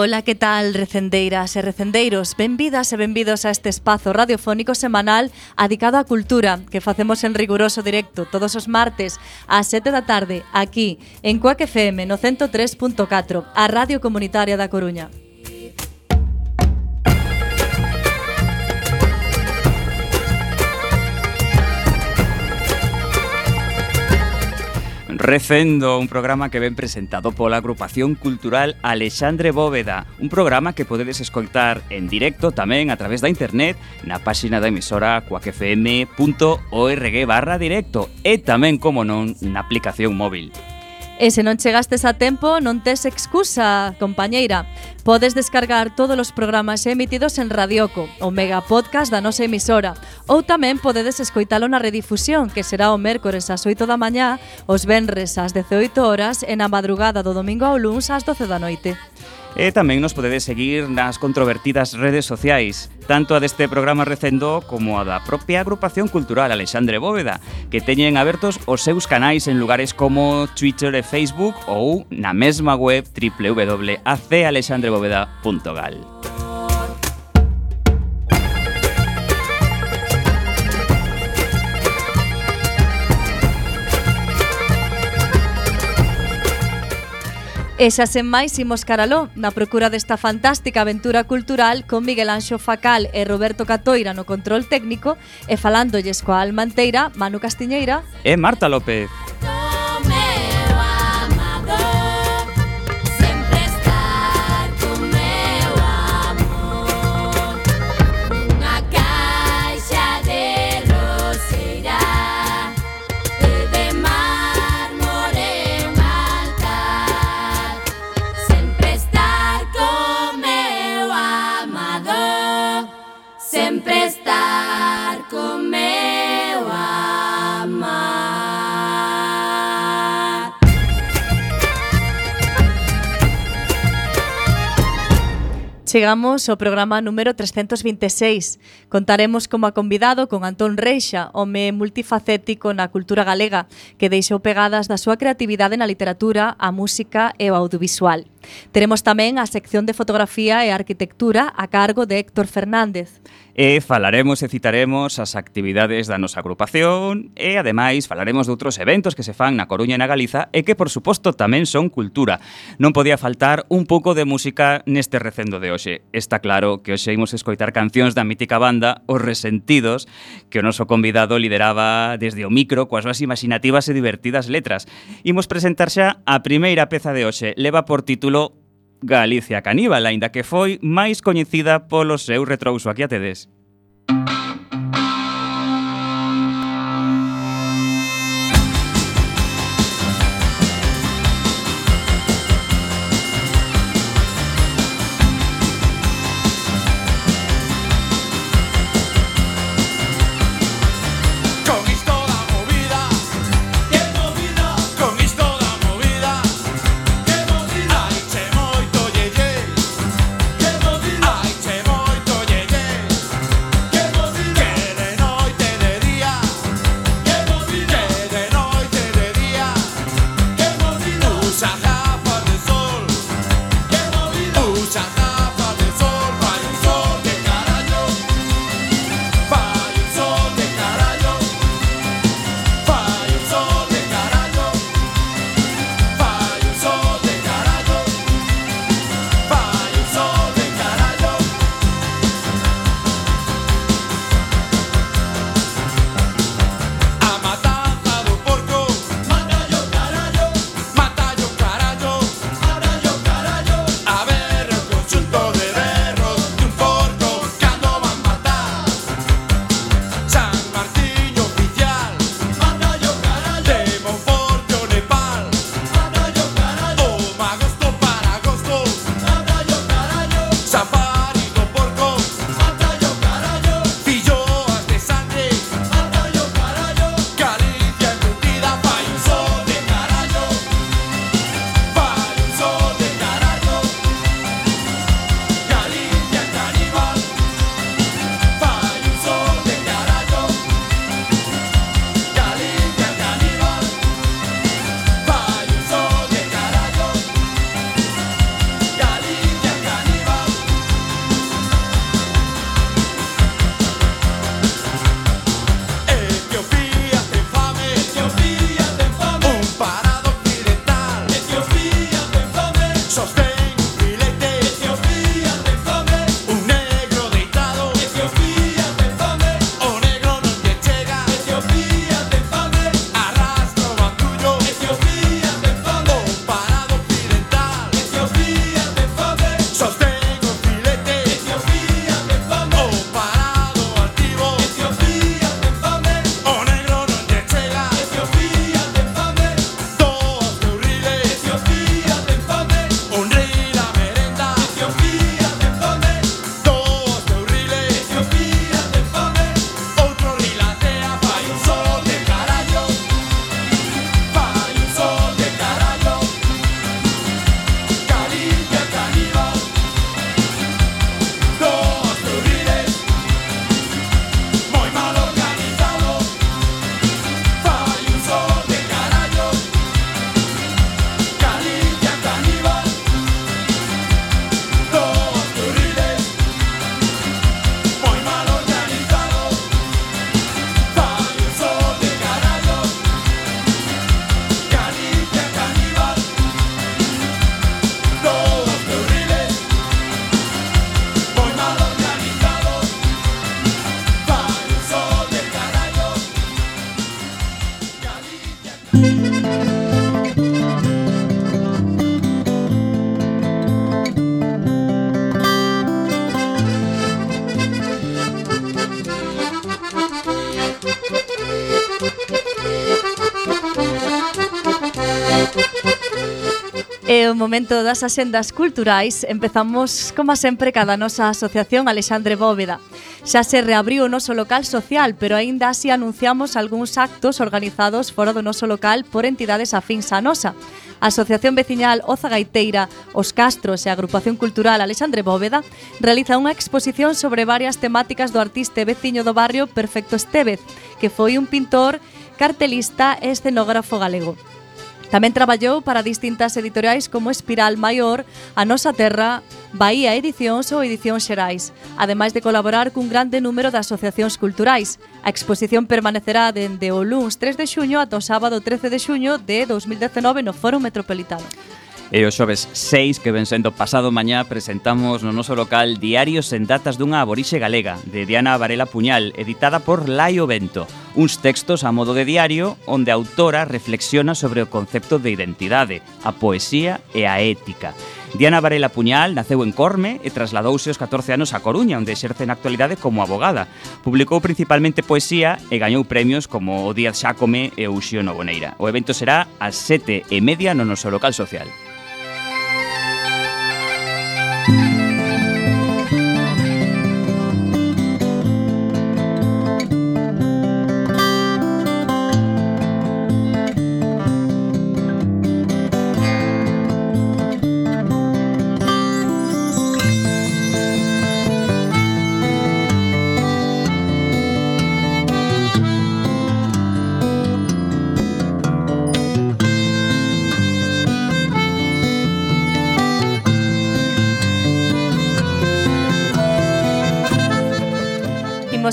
Ola, que tal, recendeiras e recendeiros? Benvidas e benvidos a este espazo radiofónico semanal adicado á cultura que facemos en riguroso directo todos os martes ás 7 da tarde aquí en Coac FM no 103.4, a Radio Comunitaria da Coruña. Recendo, un programa que ven presentado pola agrupación cultural Alexandre Bóveda, un programa que podedes escoitar en directo tamén a través da internet na páxina da emisora coacfm.org barra directo e tamén, como non, na aplicación móvil. E se non chegastes a tempo, non tes excusa, compañeira. Podes descargar todos os programas emitidos en Radioco, o mega podcast da nosa emisora, ou tamén podedes escoitalo na redifusión, que será o mércores ás 8 da mañá, os venres ás 18 horas e na madrugada do domingo ao luns ás 12 da noite. E tamén nos podedes seguir nas controvertidas redes sociais, tanto a deste programa recendo como a da propia agrupación cultural Alexandre Bóveda, que teñen abertos os seus canais en lugares como Twitter e Facebook ou na mesma web www.acalexandrebóveda.gal. E xa sen máis imos caraló na procura desta fantástica aventura cultural con Miguel Anxo Facal e Roberto Catoira no control técnico e falándolles coa almanteira Manu Castiñeira e Marta López. Chegamos ao programa número 326. Contaremos como a convidado con Antón Reixa, home multifacético na cultura galega, que deixou pegadas da súa creatividade na literatura, a música e o audiovisual. Teremos tamén a sección de fotografía e arquitectura a cargo de Héctor Fernández. E falaremos e citaremos as actividades da nosa agrupación e, ademais, falaremos de outros eventos que se fan na Coruña e na Galiza e que, por suposto, tamén son cultura. Non podía faltar un pouco de música neste recendo de hoxe. Está claro que hoxe imos escoitar cancións da mítica banda Os Resentidos, que o noso convidado lideraba desde o micro coas máis imaginativas e divertidas letras. Imos presentar xa a primeira peza de hoxe. Leva por título título Galicia Caníbal, aínda que foi máis coñecida polo seu retrouso aquí a tedes. o momento das axendas culturais Empezamos, como sempre, cada nosa asociación Alexandre Bóveda Xa se reabriu o noso local social Pero aínda así anunciamos algúns actos organizados fora do noso local Por entidades afíns a nosa a Asociación Veciñal Oza Gaiteira, Os Castros e a Agrupación Cultural Alexandre Bóveda realiza unha exposición sobre varias temáticas do artista veciño do barrio Perfecto Estevez, que foi un pintor, cartelista e escenógrafo galego. Tamén traballou para distintas editoriais como Espiral Maior, A Nosa Terra, Bahía Edicións ou Edicións Xerais, ademais de colaborar cun grande número de asociacións culturais. A exposición permanecerá dende o luns 3 de xuño ata o sábado 13 de xuño de 2019 no Foro Metropolitano. E o xoves 6, que ven sendo pasado mañá, presentamos no noso local Diarios en datas dunha aborixe galega, de Diana Varela Puñal, editada por Laio Bento. Uns textos a modo de diario onde a autora reflexiona sobre o concepto de identidade, a poesía e a ética. Diana Varela Puñal naceu en Corme e trasladouse os 14 anos a Coruña, onde exerce na actualidade como abogada. Publicou principalmente poesía e gañou premios como o Díaz Xácome e o Uxío Novoneira. O evento será ás sete e media no noso local social.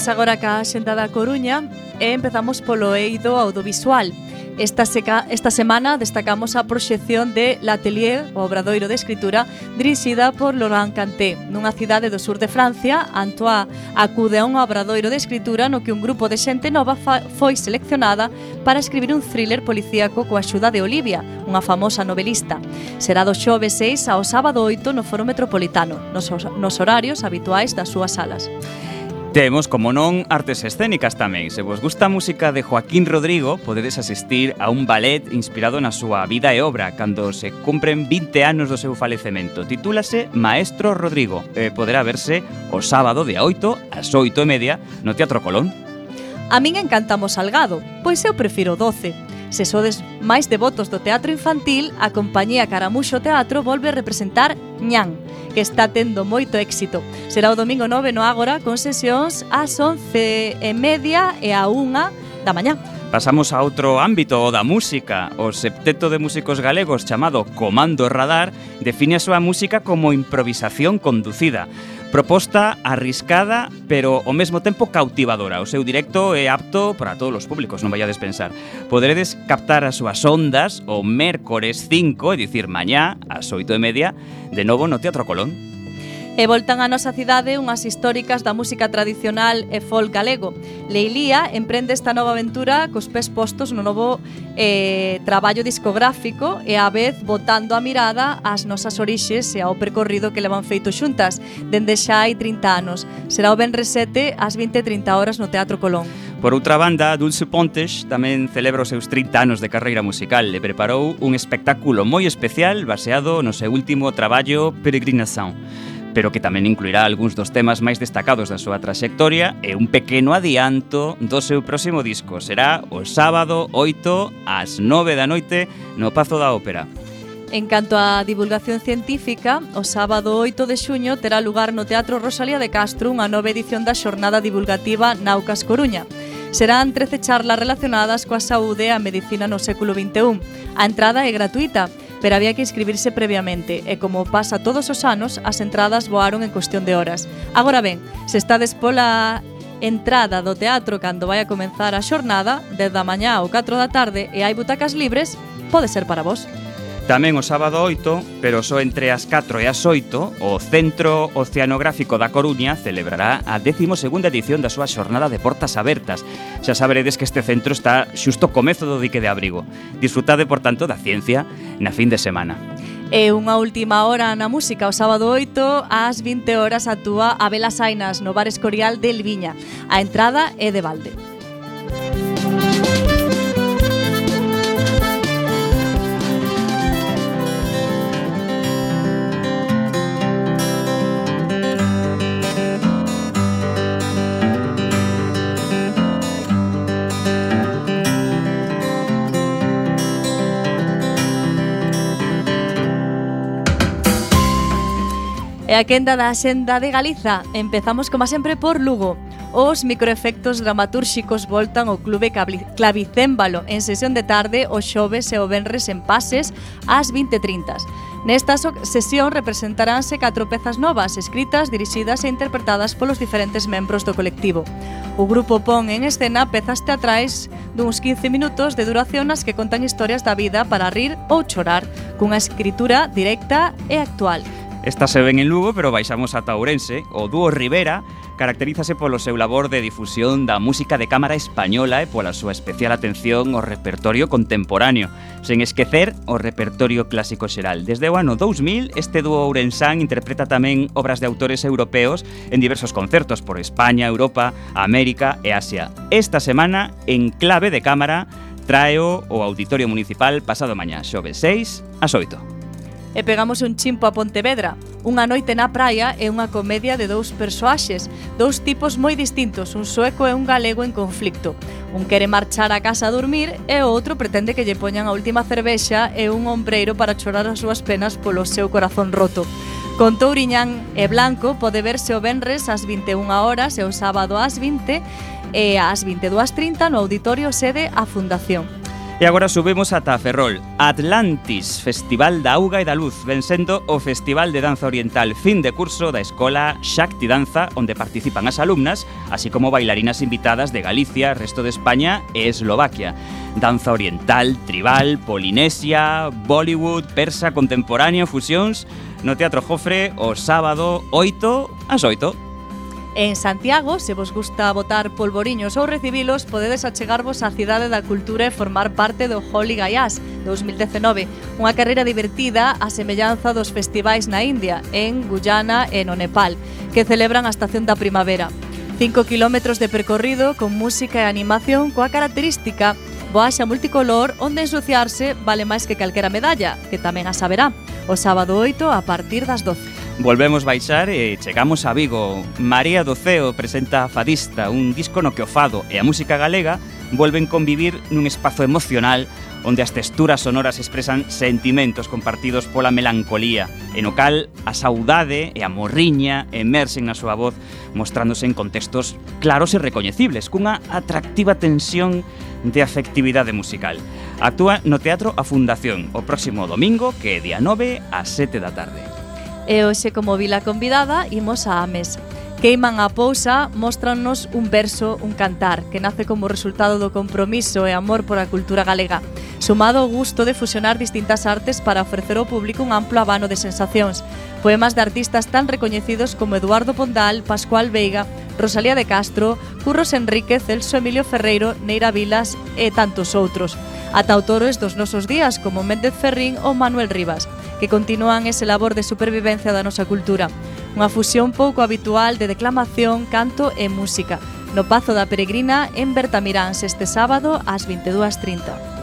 Imos agora ca xenda da Coruña e empezamos polo eido audiovisual. Esta, seca, esta semana destacamos a proxección de L'Atelier, o obradoiro de escritura, dirixida por Laurent Canté. Nunha cidade do sur de Francia, Antoine acude a un obradoiro de escritura no que un grupo de xente nova foi seleccionada para escribir un thriller policíaco coa axuda de Olivia, unha famosa novelista. Será do xove 6 ao sábado 8 no Foro Metropolitano, nos, nos horarios habituais das súas salas. Temos, como non, artes escénicas tamén. Se vos gusta a música de Joaquín Rodrigo, podedes asistir a un ballet inspirado na súa vida e obra cando se cumpren 20 anos do seu falecemento. Titúlase Maestro Rodrigo e poderá verse o sábado de 8 ás 8 e media no Teatro Colón. A min encantamos salgado, pois eu prefiro doce Se sodes máis devotos do teatro infantil, a compañía Caramuxo Teatro volve a representar Ñan, que está tendo moito éxito. Será o domingo 9 no Ágora con sesións ás 11 e media e a 1 da mañá. Pasamos a outro ámbito, o da música. O septeto de músicos galegos chamado Comando Radar define a súa música como improvisación conducida. Proposta arriscada, pero ao mesmo tempo cautivadora. O seu directo é apto para todos os públicos, non vayades pensar. Poderedes captar as súas ondas o mércores 5, é dicir, mañá, ás 8 e media, de novo no Teatro Colón e voltan á nosa cidade unhas históricas da música tradicional e folk galego. Leilía emprende esta nova aventura cos pés postos no novo eh, traballo discográfico e á vez botando a mirada ás nosas orixes e ao percorrido que levan feito xuntas dende xa hai 30 anos. Será o Benres 7 ás 20.30 horas no Teatro Colón. Por outra banda, Dulce Pontes tamén celebra os seus 30 anos de carreira musical e preparou un espectáculo moi especial baseado no seu último traballo Peregrinación pero que tamén incluirá algúns dos temas máis destacados da súa traxectoria e un pequeno adianto do seu próximo disco. Será o sábado 8 ás 9 da noite no Pazo da Ópera. En canto á divulgación científica, o sábado 8 de xuño terá lugar no Teatro Rosalía de Castro unha nova edición da xornada divulgativa Naucas Coruña. Serán 13 charlas relacionadas coa saúde e a medicina no século XXI. A entrada é gratuita, pero había que inscribirse previamente e como pasa todos os anos, as entradas voaron en cuestión de horas. Agora ben, se estades pola entrada do teatro cando vai a comenzar a xornada, desde a mañá ou 4 da tarde e hai butacas libres, pode ser para vos. Tamén o sábado 8, pero só entre as 4 e as 8, o Centro Oceanográfico da Coruña celebrará a 12ª edición da súa xornada de portas abertas. Xa saberedes que este centro está xusto comezo do dique de abrigo. Disfrutade, por tanto, da ciencia na fin de semana. E unha última hora na música o sábado 8 ás 20 horas actúa a Belas Ainas no Bar Escorial de Elviña. A entrada é de balde. A quenda da Xenda de Galiza. Empezamos, como sempre, por Lugo. Os microefectos dramatúrxicos voltan ao Clube Clavicémbalo. En sesión de tarde, o xoves e o venres en pases ás 20.30 Nesta sesión representaránse catro pezas novas Escritas, dirixidas e interpretadas polos diferentes membros do colectivo. O grupo pon en escena pezas teatrais duns 15 minutos de duración nas que contan historias da vida para rir ou chorar, cunha escritura directa e actual. Esta se ven en Lugo, pero baixamos ata Ourense. O dúo Rivera caracterízase polo seu labor de difusión da música de cámara española e pola súa especial atención ao repertorio contemporáneo, sen esquecer o repertorio clásico xeral. Desde o ano 2000, este dúo ourensán interpreta tamén obras de autores europeos en diversos concertos por España, Europa, América e Asia. Esta semana, en clave de cámara, traeo o Auditorio Municipal pasado mañá, xove 6 a 8 e pegamos un chimpo a Pontevedra, unha noite na praia é unha comedia de dous persoaxes, dous tipos moi distintos, un sueco e un galego en conflicto. Un quere marchar a casa a dormir e o outro pretende que lle poñan a última cervexa e un ombreiro para chorar as súas penas polo seu corazón roto. Con Touriñán e Blanco pode verse o Benres ás 21 horas e o sábado ás 20 e ás 22.30 no auditorio sede a Fundación. E agora subimos ata Ferrol. Atlantis, Festival da Auga e da Luz, ven sendo o Festival de Danza Oriental fin de curso da Escola Shakti Danza, onde participan as alumnas, así como bailarinas invitadas de Galicia, resto de España e Eslovaquia. Danza oriental, tribal, polinesia, Bollywood, persa, contemporáneo, fusións... No Teatro Jofre, o sábado 8 ás 8. En Santiago, se vos gusta botar polvoriños ou recibilos, podedes achegarvos á Cidade da Cultura e formar parte do Holy Gaias 2019, unha carreira divertida a semellanza dos festivais na India, en Guyana e no Nepal, que celebran a estación da primavera. 5 kilómetros de percorrido con música e animación coa característica boaxa multicolor onde ensuciarse vale máis que calquera medalla, que tamén a saberá, o sábado 8 a partir das 12. Volvemos baixar e chegamos a Vigo. María do Ceo presenta Fadista, un disco no que o fado e a música galega volven convivir nun espazo emocional onde as texturas sonoras expresan sentimentos compartidos pola melancolía, e no cal a saudade e a morriña emerxen na súa voz mostrándose en contextos claros e recoñecibles, cunha atractiva tensión de afectividade musical. Actúa no Teatro A Fundación o próximo domingo, que é día 9 a 7 da tarde. E hoxe, como vila convidada, imos á mesa. Queiman a pousa, mostrannos un verso, un cantar, que nace como resultado do compromiso e amor pola cultura galega, sumado ao gusto de fusionar distintas artes para ofrecer ao público un amplo abano de sensacións. Poemas de artistas tan recoñecidos como Eduardo Pondal, Pascual Veiga, Rosalía de Castro, Curros Enríquez, Celso Emilio Ferreiro, Neira Vilas e tantos outros. Ata autores dos nosos días como Méndez Ferrín ou Manuel Rivas que continúan ese labor de supervivencia da nosa cultura. Unha fusión pouco habitual de declamación, canto e música. No Pazo da Peregrina en Bertamiráns este sábado ás 22.30.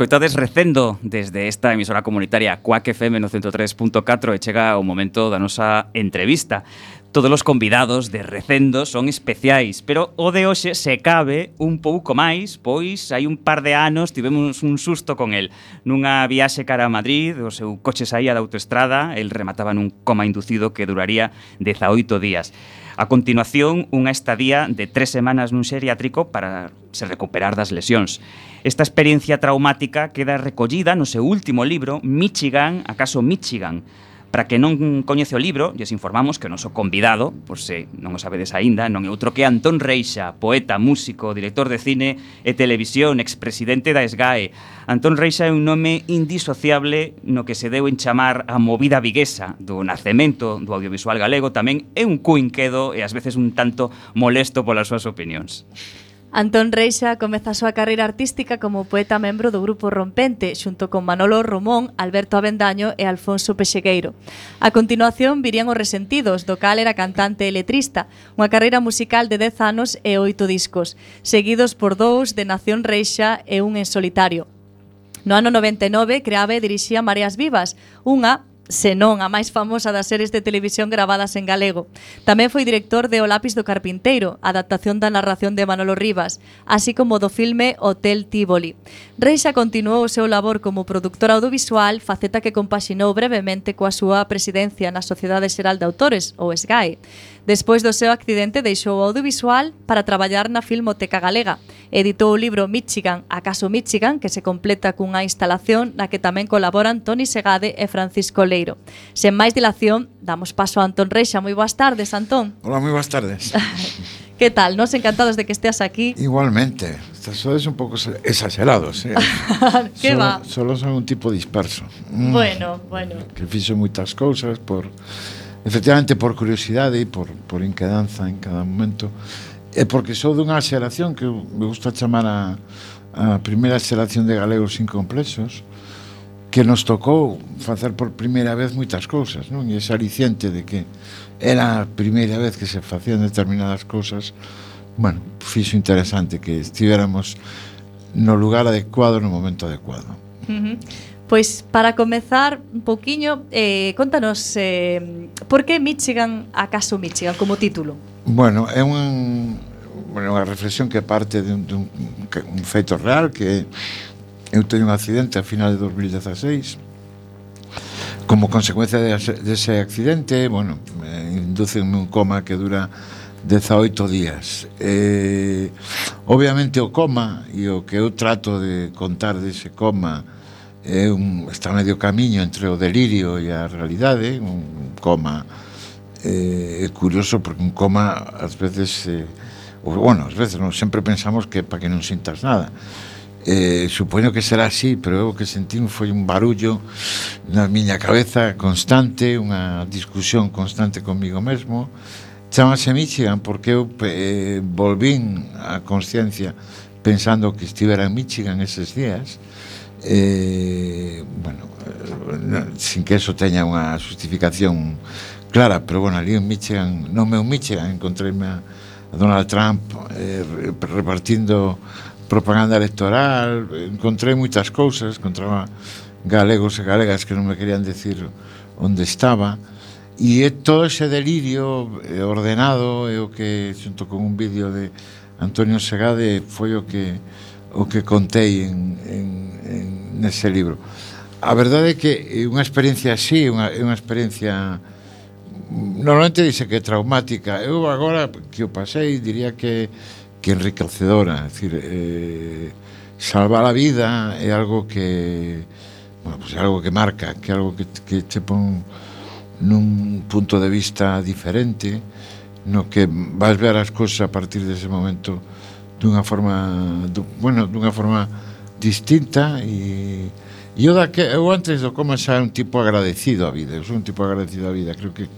escoitades recendo desde esta emisora comunitaria Quack FM no 103.4 e chega o momento da nosa entrevista. Todos os convidados de recendo son especiais, pero o de hoxe se cabe un pouco máis, pois hai un par de anos tivemos un susto con el. Nunha viaxe cara a Madrid, o seu coche saía da autoestrada, el remataba nun coma inducido que duraría 18 días. A continuación, unha estadía de tres semanas nun xeriátrico para se recuperar das lesións. Esta experiencia traumática queda recollida no seu último libro, Michigan, acaso Michigan, Para que non coñece o libro, lles informamos que o noso convidado, por se non o sabedes aínda, non é outro que Antón Reixa, poeta, músico, director de cine e televisión, expresidente da SGAE. Antón Reixa é un nome indisociable no que se deu en chamar a movida viguesa do nacemento do audiovisual galego, tamén é un cuinquedo e ás veces un tanto molesto polas súas opinións. Antón Reixa comeza a súa carreira artística como poeta membro do grupo Rompente, xunto con Manolo Romón, Alberto Avendaño e Alfonso Pexegueiro. A continuación virían os resentidos, do cal era cantante e letrista, unha carreira musical de 10 anos e 8 discos, seguidos por dous de Nación Reixa e un en solitario. No ano 99 creaba e dirixía Mareas Vivas, unha senón a máis famosa das series de televisión gravadas en galego. Tamén foi director de O lápis do carpinteiro, adaptación da narración de Manolo Rivas, así como do filme Hotel Tivoli. Reixa continuou o seu labor como productor audiovisual, faceta que compaxinou brevemente coa súa presidencia na Sociedade Xeral de Autores, ou SGAE. Despois do seu accidente deixou o audiovisual para traballar na Filmoteca Galega. Editou o libro Michigan, acaso Michigan, que se completa cunha instalación na que tamén colaboran Toni Segade e Francisco Leiro. Sen máis dilación, damos paso a Antón Reixa. Moi boas tardes, Antón. Hola, moi boas tardes. que tal? Nos encantados de que esteas aquí. Igualmente. Sois un pouco exagerados, eh? que solo, va? Solo son un tipo disperso. Mm. Bueno, bueno. Que fixo moitas cousas por efectivamente por curiosidade e por, por inquedanza en cada momento e porque sou dunha xeración que me gusta chamar a, a primeira xeración de galegos incomplexos que nos tocou facer por primeira vez moitas cousas, non? E ese aliciente de que era a primeira vez que se facían determinadas cousas, bueno, fixo interesante que estivéramos no lugar adecuado no momento adecuado. Uh -huh. Pois para comezar un pouquiño, eh, contanos eh, por que Michigan acaso Michigan como título? Bueno, é un, bueno, unha reflexión que parte de un, de un, que, un feito real que eu teño un accidente a final de 2016 como consecuencia dese de, de accidente bueno, inducenme un coma que dura 18 días. Eh, obviamente o coma e o que eu trato de contar dese coma é un, está medio camiño entre o delirio e a realidade, un coma eh, é curioso porque un coma ás veces eh, ou, bueno, ás veces non sempre pensamos que para que non sintas nada. Eh, supoño que será así, pero eu que sentín foi un barullo na miña cabeza constante, unha discusión constante comigo mesmo. Chamase Michigan porque eu eh, volvín a consciencia pensando que estivera en Michigan eses días. Eh, eh, bueno, eh, sin que eso teña unha justificación clara, pero bueno, ali en Michigan, no meu Michigan, encontreime a, a Donald Trump eh, repartindo propaganda electoral, encontrei moitas cousas, encontraba galegos e galegas que non me querían decir onde estaba, e é todo ese delirio ordenado, é o que xunto con un vídeo de Antonio Segade foi o que o que contei en, en, en nese libro. A verdade é que é unha experiencia así, unha, é unha experiencia normalmente dice que é traumática. Eu agora que o pasei diría que que enriquecedora, é dicir, eh, salvar a vida é algo que bueno, pues é algo que marca, que é algo que, que te pon nun punto de vista diferente no que vas ver as cousas a partir dese momento dunha forma du, bueno, dunha forma distinta e e eu, da que, eu antes do coma xa un tipo agradecido á vida, eu sou un tipo agradecido á vida, creo que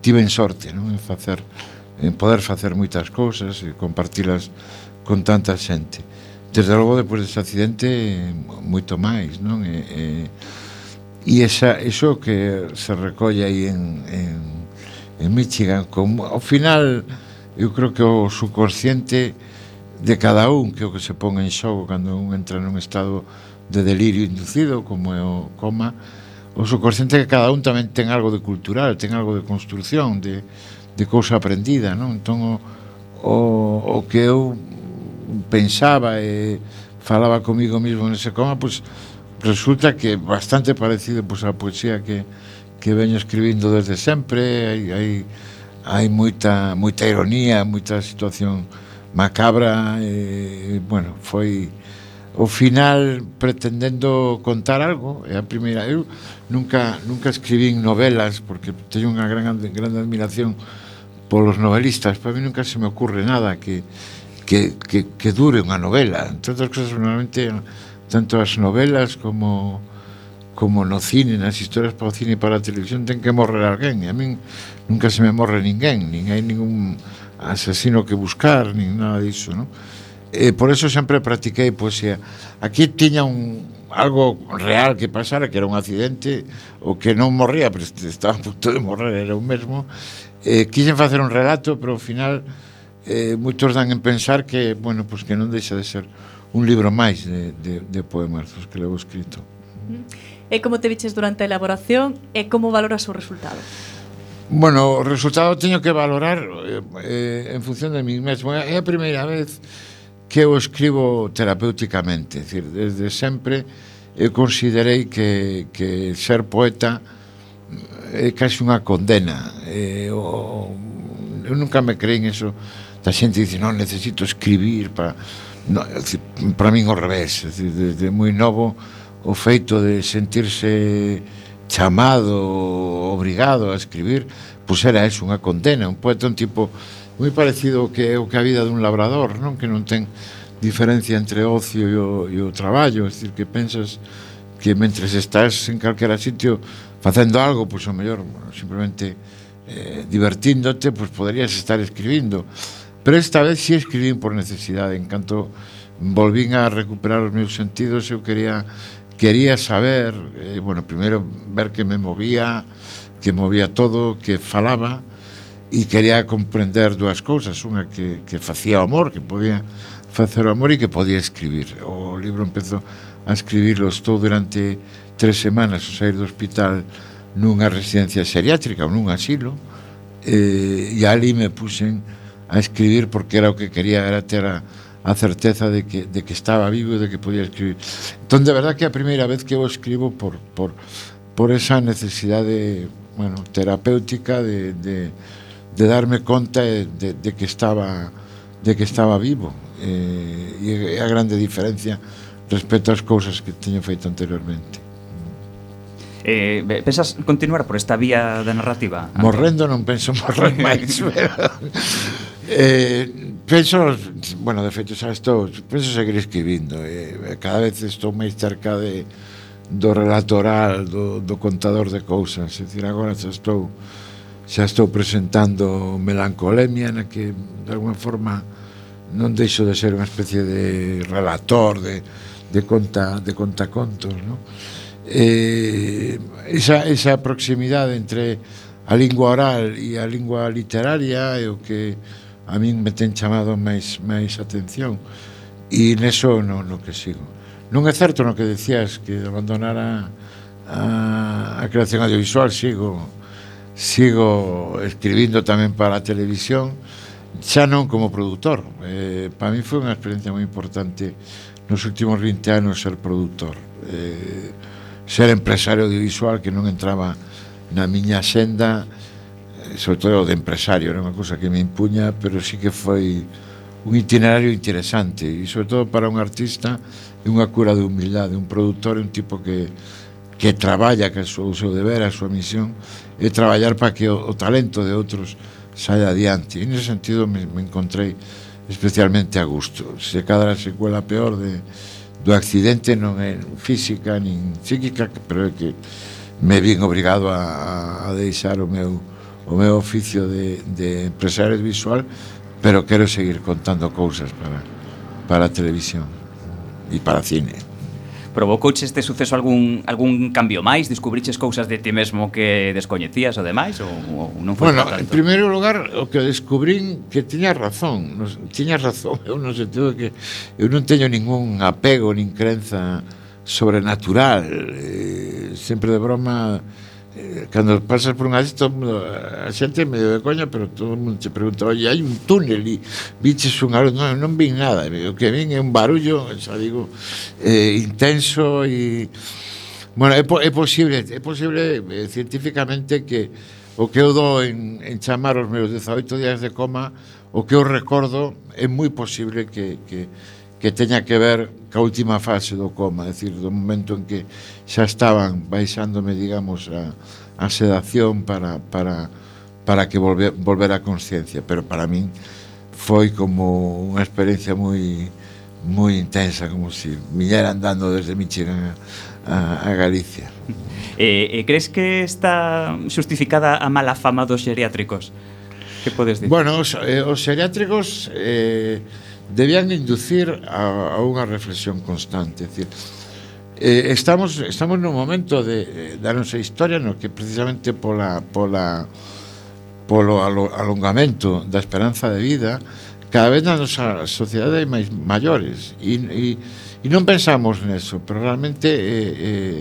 tiven sorte, non, en facer en poder facer moitas cousas e compartilas con tanta xente. Desde logo depois dese accidente moito máis, non? E, e, e esa, iso que se recolle aí en, en, en Michigan como, ao final eu creo que o subconsciente de cada un que é o que se pon en xogo cando un entra nun estado de delirio inducido como é o coma o subconsciente que cada un tamén ten algo de cultural ten algo de construción de, de cousa aprendida non? entón o, o, o que eu pensaba e falaba comigo mismo nese coma pois resulta que bastante parecido pois, á poesía que, que veño escribindo desde sempre hai, hai, hai moita, moita ironía moita situación macabra e, bueno, foi o final pretendendo contar algo é a primeira. Eu nunca nunca escribín novelas porque teño unha gran gran admiración polos novelistas. Para mí nunca se me ocurre nada que que, que, que dure unha novela. Entre outras cosas normalmente tanto as novelas como como no cine, nas historias para o cine e para a televisión ten que morrer alguén. E a min nunca se me morre ninguén nin hai ningún asesino que buscar, nin nada disso, non? E eh, por eso sempre practiquei poesía. Aquí tiña un algo real que pasara, que era un accidente, o que non morría, pero estaba a punto de morrer, era o mesmo. Eh, quixen facer un relato, pero ao final eh, moitos dan en pensar que, bueno, pues que non deixa de ser un libro máis de, de, de poemas dos que levo escrito. E como te viches durante a elaboración e como valoras o resultado? Bueno, o resultado teño que valorar eh, eh en función de mí mesmo. É a primeira vez que eu escribo terapéuticamente, decir, desde sempre eu considerei que, que ser poeta é casi unha condena. Eh, o, eu nunca me creí en eso. A xente dice, non, necesito escribir para... No, decir, para min ao revés, decir, desde moi novo o feito de sentirse chamado, obrigado a escribir, pois era eso, unha condena, un poeta, un tipo moi parecido que é o que a vida dun labrador, non? Que non ten diferencia entre o ocio e o, e o traballo, é dicir, que pensas que mentre estás en calquera sitio facendo algo, pois o mellor bueno, simplemente eh, divertíndote, pois poderías estar escribindo. Pero esta vez si sí escribín por necesidade, en canto volvín a recuperar os meus sentidos, eu quería quería saber, eh, bueno, primeiro ver que me movía, que movía todo, que falaba, e quería comprender dúas cousas, unha que, que facía o amor, que podía facer o amor e que podía escribir. O libro empezou a escribirlo, estou durante tres semanas ao sair do hospital nunha residencia seriátrica, nun asilo, eh, e ali me puxen a escribir porque era o que quería era ter a, a certeza de que, de que estaba vivo, e de que podía escribir. Entón, de verdad que a primeira vez que eu escribo por, por, por esa necesidade bueno, terapéutica de, de, de darme conta de, de que estaba de que estaba vivo eh, e é a grande diferencia respecto ás cousas que teño feito anteriormente Eh, pensas continuar por esta vía da narrativa? Morrendo non penso morrer máis pero... Eh, penso, bueno, de feito xa estou, penso seguir escribindo, eh, cada vez estou máis cerca de do relatoral, do, do contador de cousas, é dicir, agora xa estou xa estou presentando melancolemia na que de alguma forma non deixo de ser unha especie de relator de, de conta de contacontos, non? Eh, esa, esa proximidade entre a lingua oral e a lingua literaria é o que a min me ten chamado máis máis atención e neso no, no que sigo. Non é certo no que decías que abandonar a, a, a creación audiovisual, sigo sigo escribindo tamén para a televisión, xa non como produtor. Eh, para mí foi unha experiencia moi importante nos últimos 20 anos ser produtor. Eh, ser empresario audiovisual que non entraba na miña xenda, sobre todo de empresario, non é unha cousa que me impuña, pero sí que foi un itinerario interesante e sobre todo para un artista é unha cura de humildade, un produtor é un tipo que que traballa que é o seu deber, a súa misión é traballar para que o, o talento de outros saia adiante. E nese sentido me, me encontrei especialmente a gusto. Se cadra secuela peor de, do accidente non é física nin psíquica pero é que me vin obrigado a, a deixar o meu o meu oficio de, de empresario visual, pero quero seguir contando cousas para, para a televisión e para cine. Provocouche este suceso algún algún cambio máis? Descubriches cousas de ti mesmo que descoñecías ou demais? Ou, ou non foi bueno, tanto? en primeiro lugar, o que descubrín que tiña razón. Nos, tiña razón, eu non sentido que eu non teño ningún apego nin crenza sobrenatural. Eh, sempre de broma eh, cando pasas por unha así todo mundo, a xente medio de coña pero todo mundo te pregunta oye, hai un túnel e biches unha luz non, non vin nada eh, o que vin é un barullo xa digo eh, intenso e bueno, é, po, é posible é posible eh, científicamente que o que eu dou en, en chamar os meus 18 días de coma o que eu recordo é moi posible que, que que teña que ver ca última fase do coma, é dicir, do momento en que xa estaban baixándome, digamos, a, a sedación para, para, para que volver, volver a consciencia, pero para min foi como unha experiencia moi moi intensa, como se si miñera andando desde Michigan a, a, a Galicia. E, e crees que está justificada a mala fama dos geriátricos? Que podes dicir? Bueno, os, eh, os geriátricos... eh, debían inducir a, a unha reflexión constante. É dicir, eh, estamos, estamos nun momento de, da nosa historia no que precisamente pola, pola, polo alongamento da esperanza de vida cada vez na nosa sociedade hai máis maiores e, e, e non pensamos neso pero realmente eh, eh,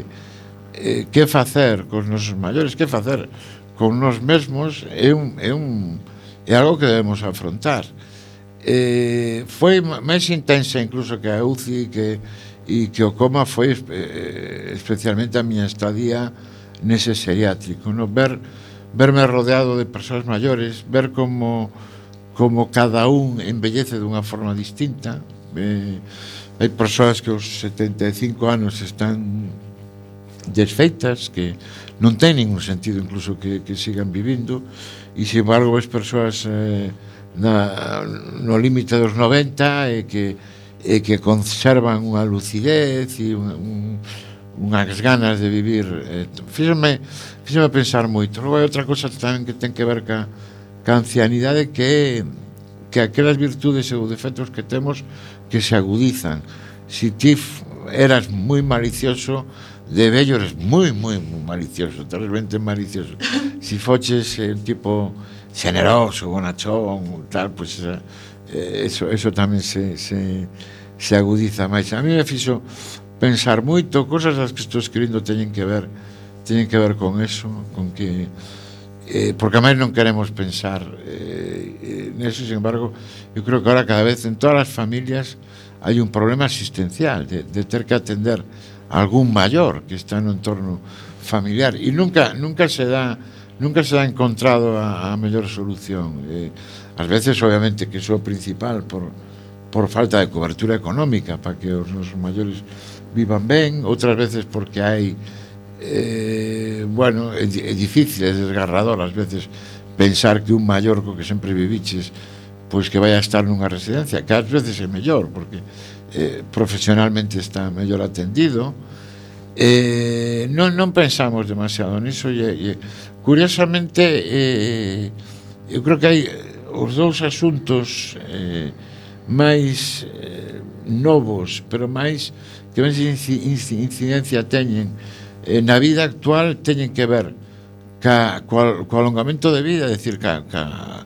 eh, que facer cos nosos maiores que facer con nos mesmos é, un, é, un, é algo que debemos afrontar eh, foi máis intensa incluso que a UCI que, e que o coma foi eh, especialmente a miña estadía nese seriátrico no? ver, verme rodeado de persoas maiores ver como como cada un embellece dunha forma distinta eh, hai persoas que aos 75 anos están desfeitas que non ten ningún sentido incluso que, que sigan vivindo e sin embargo ves persoas eh, na, no límite dos 90 e que e que conservan unha lucidez e un, un, unhas ganas de vivir. Eh, fíxame, fíxame pensar moito. Logo hai outra cosa tamén que ten que ver ca, ca ancianidade que é que aquelas virtudes e defectos que temos que se agudizan. Si ti eras moi malicioso, de vello eres moi, moi, moi malicioso, terriblemente malicioso. Si foches eh, tipo generoso, bonachón, tal, pois pues, eh, eh, eso, eso tamén se, se, se agudiza máis. A mí me fixo pensar moito, cosas as que estou escribindo teñen que ver teñen que ver con eso, con que eh, porque a máis non queremos pensar eh, eh neso, sin embargo eu creo que ahora cada vez en todas as familias hai un problema asistencial de, de ter que atender a algún maior que está no entorno familiar e nunca nunca se dá nunca se ha encontrado a, a mellor solución. Eh, ás veces, obviamente, que iso é o principal por, por falta de cobertura económica para que os nosos maiores vivan ben, outras veces porque hai eh, bueno, é, é difícil, é desgarrador ás veces pensar que un maior co que sempre viviches pois que vai a estar nunha residencia, que ás veces é mellor, porque eh, profesionalmente está mellor atendido, eh, non, non pensamos demasiado niso, e, e Curiosamente, eh, eu creo que hai os dous asuntos eh, máis eh, novos, pero máis que máis incidencia teñen. Eh, na vida actual teñen que ver ca, co, co alongamento de vida, é dicir, ca, ca,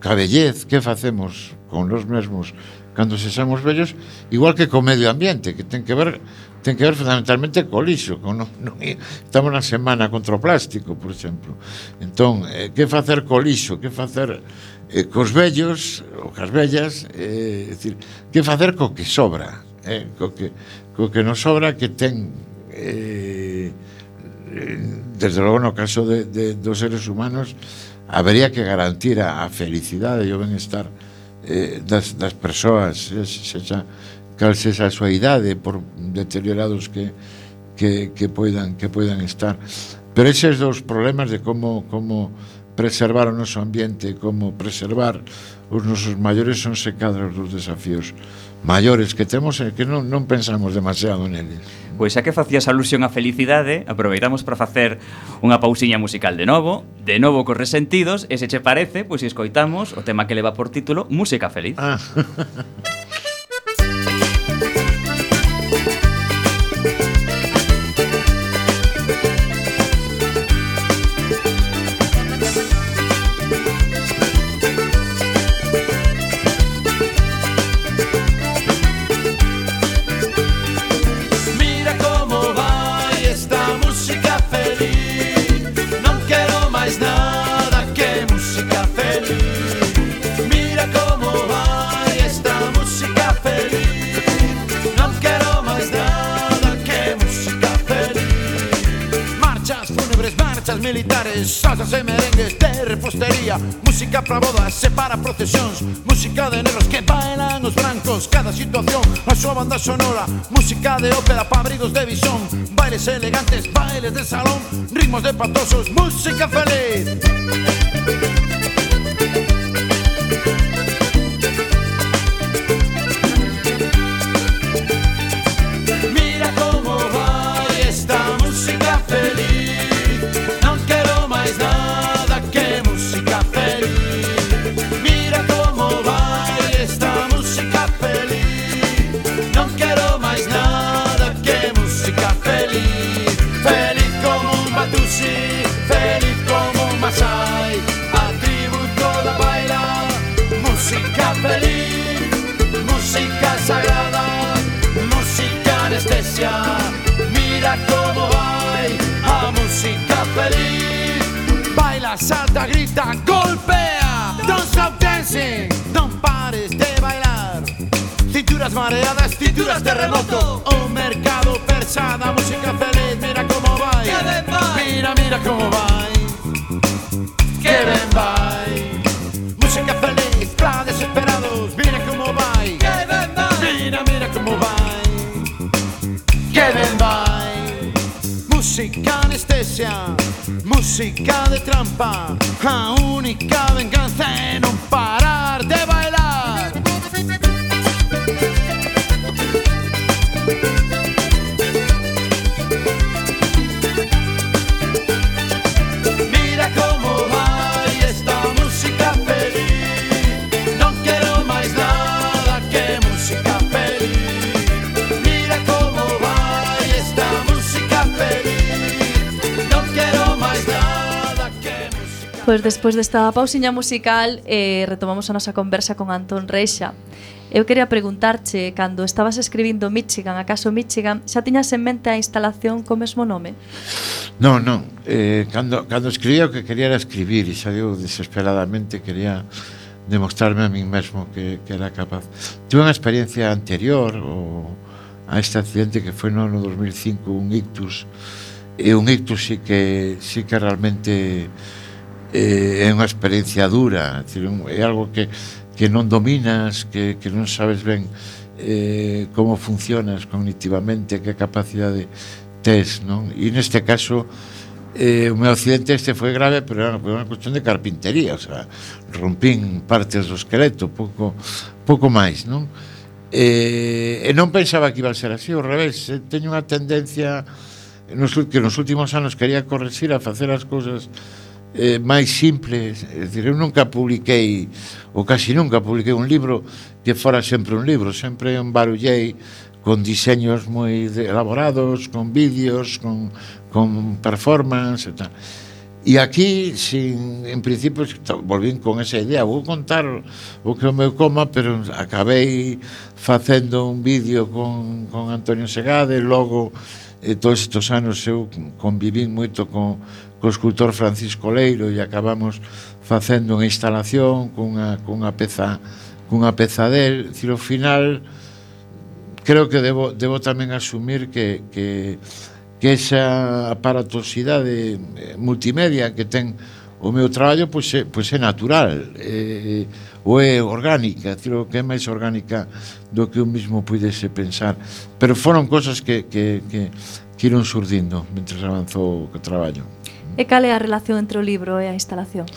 ca bellez que facemos con nos mesmos cando se xamos vellos, igual que co medio ambiente, que ten que ver ten que ver fundamentalmente co lixo, con non, non, estamos na semana contra o plástico, por exemplo. Entón, eh, que facer co lixo, que facer eh, cos vellos, ou cas vellas, eh, decir, que facer co que sobra, eh, co, que, co que nos sobra que ten eh, desde logo no caso de, de, dos seres humanos habería que garantir a, a felicidade e o benestar eh, das, das persoas eh, se, se xa, cal se a súa idade por deteriorados que, que, que, poidan, que poidan estar. Pero eses dos problemas de como, como preservar o noso ambiente como preservar os nosos maiores son se cadros dos desafíos maiores que temos é que non, non pensamos demasiado neles. Pois xa que facías alusión á felicidade, aproveitamos para facer unha pausiña musical de novo, de novo cos resentidos, e se che parece, pois escoitamos o tema que leva por título Música Feliz. Ah. militares Salsas e merengues de repostería Música para bodas e para procesións Música de negros que bailan os brancos Cada situación a súa banda sonora Música de ópera para abrigos de visón Bailes elegantes, bailes de salón Ritmos de patosos, música feliz como cómo hay a música feliz. Baila, salta, grita, golpea. Don't stop dancing, don't pares de bailar. Cinturas mareadas, cinturas terremoto. O oh, mercado persada, música feliz, mira como baila. Mira, mira como baila. Música anestesia, música de trampa, a única venganza é non parar de bailar. Pois despois desta pausiña musical eh, retomamos a nosa conversa con Antón Reixa. Eu quería preguntarche, cando estabas escribindo Michigan, acaso Michigan, xa tiñas en mente a instalación co mesmo nome? Non, non. Eh, cando, cando escribía o que quería era escribir e xa eu desesperadamente quería demostrarme a min mesmo que, que era capaz. Tuve unha experiencia anterior o, a este accidente que foi no ano 2005 un ictus e un ictus sí que, sí que realmente eh, é unha experiencia dura, é, é algo que, que non dominas, que, que non sabes ben eh, como funcionas cognitivamente, que capacidade tes, non? E neste caso, eh, o meu accidente este foi grave, pero era unha cuestión de carpintería, o sea, rompín partes do esqueleto, pouco, pouco máis, non? Eh, e non pensaba que iba a ser así, ao revés, eh, teño unha tendencia nos, que nos últimos anos quería corregir a facer as cousas eh, máis simples, é dicir, eu nunca publiquei, ou casi nunca publiquei un libro que fora sempre un libro, sempre un barullei con diseños moi elaborados, con vídeos, con, con performance e tal. E aquí, sin, en principio, volvín con esa idea, vou contar o que o meu coma, pero acabei facendo un vídeo con, con Antonio Segade, logo, eh, todos estes anos eu convivín moito con, co escultor Francisco Leiro e acabamos facendo unha instalación cunha, cunha peza cunha peza del, dicir, ao final creo que debo, debo tamén asumir que, que, que esa aparatosidade eh, multimedia que ten o meu traballo pois é, pois é natural eh, ou é orgánica. Dicir, o que é máis orgánica do que eu mismo pudese pensar. Pero foron cosas que, que, que, que iron surdindo mentre avanzou o traballo. E cal é a relación entre o libro e a instalación?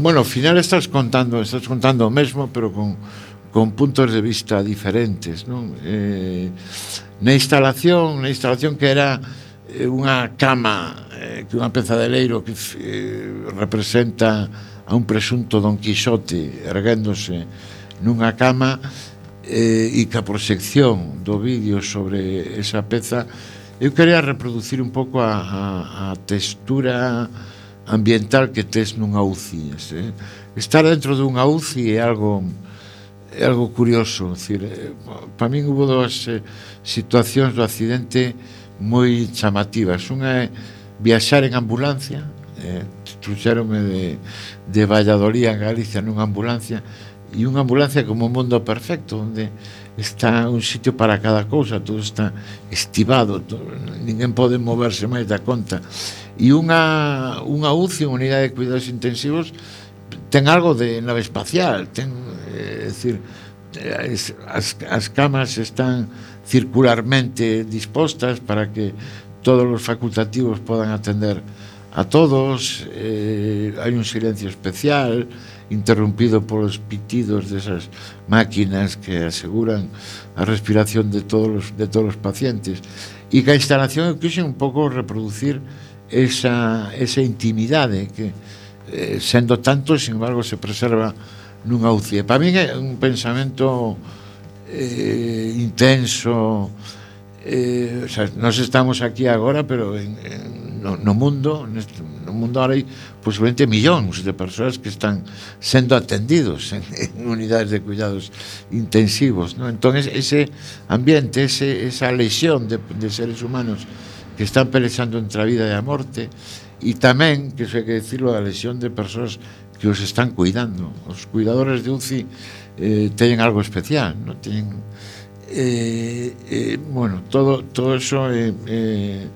Bueno, ao final estás contando, estás contando o mesmo, pero con, con puntos de vista diferentes, non? Eh, na instalación, na instalación que era eh, unha cama, eh, que unha peza de leiro que eh, representa a un presunto Don Quixote erguéndose nunha cama eh, e que a proxección do vídeo sobre esa peza Eu quería reproducir un pouco a, a, a textura ambiental que tes nunha UCI. Ese. Eh? Estar dentro dunha UCI é algo é algo curioso, decir, eh, para min hubo dúas eh, situacións do accidente moi chamativas. Unha é viaxar en ambulancia, eh, truxérome de, de Valladolid a Galicia nunha ambulancia, e unha ambulancia como un mundo perfecto, onde está un sitio para cada cousa, todo está estivado, todo, ninguén pode moverse máis da conta. E unha, unha UCI, unha unidade de cuidados intensivos, ten algo de nave espacial, ten, eh, é dicir, as, as camas están circularmente dispostas para que todos os facultativos podan atender a todos, eh, hai un silencio especial, interrumpido polos pitidos desas máquinas que aseguran a respiración de todos os, de todos os pacientes e que a instalación eu quixen un pouco reproducir esa, esa intimidade que eh, sendo tanto, sin embargo, se preserva nunha UCI. Para min é un pensamento eh, intenso, eh, o sea, nos estamos aquí agora, pero en, en, no, no mundo, neste, no mundo hai posiblemente millóns de persoas que están sendo atendidos en, en unidades de cuidados intensivos. ¿no? Entón, ese ambiente, ese, esa lesión de, de seres humanos que están pelexando entre a vida e a morte, e tamén, que se hai que decirlo, a lesión de persoas que os están cuidando. Os cuidadores de UCI eh, teñen algo especial, non teñen eh, eh, bueno, todo, todo eso eh, eh,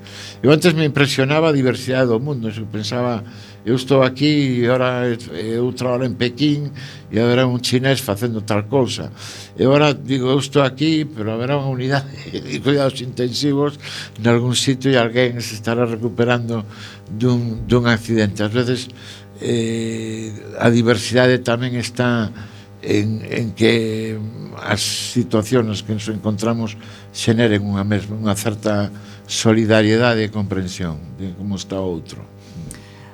eu antes me impresionaba a diversidade do mundo eu pensaba, eu estou aquí e ora é outra hora en Pequín e haberá un chinés facendo tal cousa e ora digo, eu estou aquí pero haberá unha unidade de cuidados intensivos en algún sitio e alguén se estará recuperando dun, dun accidente. Ás veces eh, a diversidade tamén está en, en que as situacións que nos encontramos xeneren unha mesma unha certa solidariedade e comprensión de como está o outro.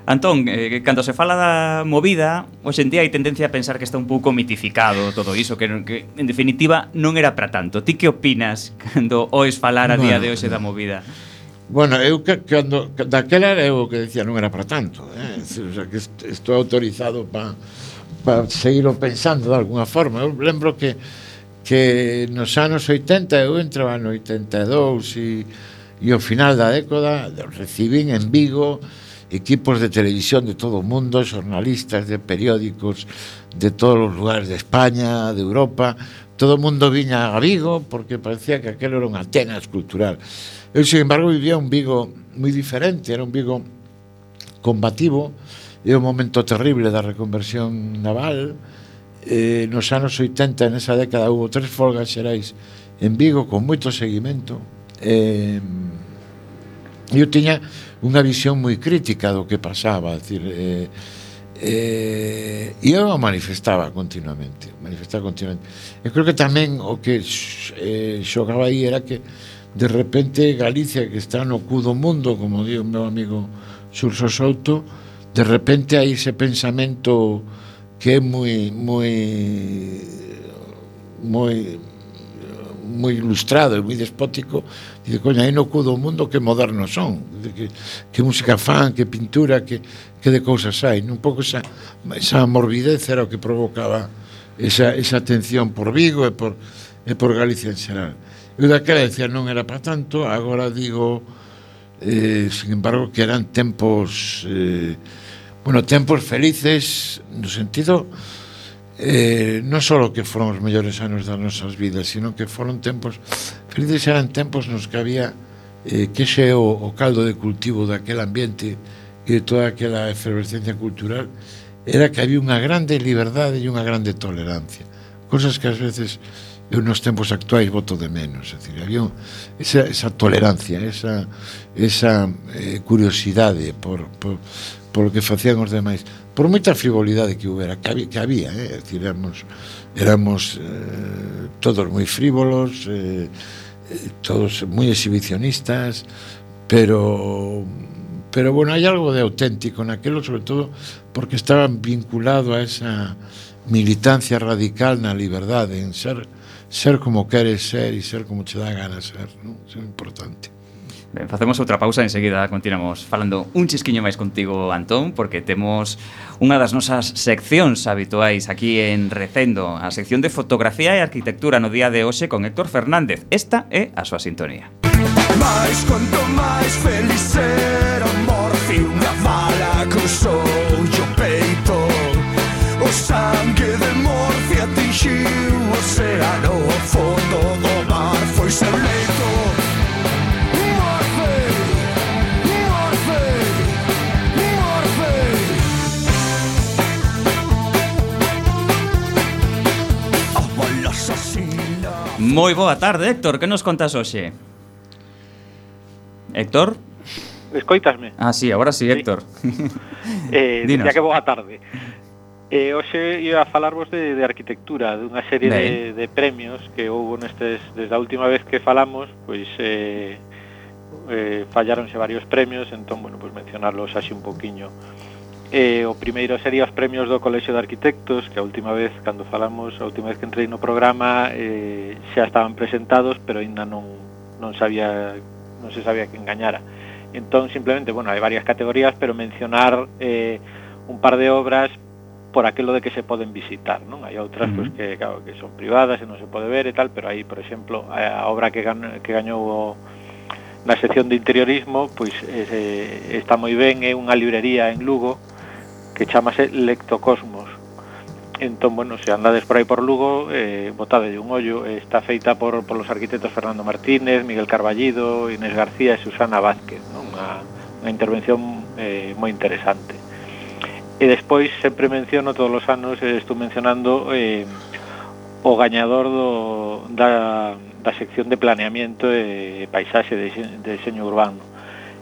Antón, eh, cando se fala da movida, hoxe en día hai tendencia a pensar que está un pouco mitificado todo iso, que, que en definitiva non era para tanto. Ti que opinas cando oes falar a bueno, día de hoxe da eh, movida? Bueno, eu que, cando, daquela era eu que decía non era para tanto, eh? o sea, que est estou autorizado para para seguirlo pensando de alguna forma. Eu lembro que que nos anos 80 eu entraba no 82 e, e ao final da década recibín en Vigo equipos de televisión de todo o mundo, xornalistas de periódicos de todos os lugares de España, de Europa, todo o mundo viña a Vigo porque parecía que aquel era un Atenas cultural. Eu, sin embargo, vivía un Vigo moi diferente, era un Vigo combativo, é o momento terrible da reconversión naval. Eh, nos anos 80, nesa década, hubo tres folgas xerais en Vigo con moito seguimento. Eh, eu tiña unha visión moi crítica do que pasaba, decir, eh, eh, e eu manifestaba continuamente, manifestaba continuamente. Eu creo que tamén o que eh, xogaba aí era que de repente Galicia, que está no cu do mundo, como di o meu amigo Xurso Souto, de repente hai ese pensamento que é moi moi moi moi ilustrado e moi despótico. Dice, coña, aí no cu do mundo que modernos son dice, que, que música fan, que pintura que, que de cousas hai. Un pouco esa, esa morbidez era o que provocaba esa, esa tensión por Vigo e por, e por Galicia en xeral. Eu daquela decía non era para tanto agora digo eh, sin embargo, que eran tempos, eh, bueno, tempos felices no sentido eh, non só que foron os mellores anos das nosas vidas, sino que foron tempos felices eran tempos nos que había eh, que xe o, o caldo de cultivo daquele ambiente e de toda aquela efervescencia cultural era que había unha grande liberdade e unha grande tolerancia. Cosas que ás veces eu nos tempos actuais voto de menos, é dicir, había un, esa, esa tolerancia, esa, esa eh, curiosidade por, por, por o que facían os demais, por moita frivolidade que houbera, que había, que había eh, é dicir, éramos, éramos eh, todos moi frívolos, eh, todos moi exhibicionistas, pero pero bueno, hai algo de auténtico naquelo, sobre todo porque estaban vinculado a esa militancia radical na liberdade, en ser ser como queres ser e ser como che dá gana ser, non? Iso é importante. Ben, facemos outra pausa e enseguida continuamos falando un chisquiño máis contigo, Antón, porque temos unha das nosas seccións habituais aquí en Recendo, a sección de fotografía e arquitectura no día de hoxe con Héctor Fernández. Esta é a súa sintonía. Mais quanto máis feliz era o morfi unha bala cruzou o peito O sangue de morfi atingiu océano O fondo do mar foi seu leito Morfei, morfei, morfei A bala asasina Moi boa tarde, Héctor, que nos contas hoxe? Héctor? Escoitasme? Ah, sí, agora sí, Héctor eh, Dinos. Dicía que boa tarde E hoxe ia a falarvos de, de arquitectura, dunha serie ben. de, de premios que houve nestes desde a última vez que falamos, pois eh, eh, fallaronse varios premios, entón, bueno, pois mencionarlos así un poquiño. Eh, o primeiro sería os premios do Colexio de Arquitectos, que a última vez, cando falamos, a última vez que entrei no programa, eh, xa estaban presentados, pero aínda non, non sabía non se sabía que engañara. Entón, simplemente, bueno, hai varias categorías, pero mencionar eh, un par de obras por aquilo de que se poden visitar, non? Hai outras pois, que, claro, que son privadas e non se pode ver e tal, pero aí, por exemplo, a obra que, gan, que gañou o, na sección de interiorismo, pois eh, está moi ben, é unha librería en Lugo que chamase Lectocosmos. Entón, bueno, se andades por aí por Lugo, eh, botade un ollo, eh, está feita por, por los arquitectos Fernando Martínez, Miguel Carballido, Inés García e Susana Vázquez, non? Unha, unha intervención eh, moi interesante. E despois sempre menciono todos os anos eh, estou mencionando eh, o gañador do, da, da sección de planeamiento e paisaxe de, de diseño urbano.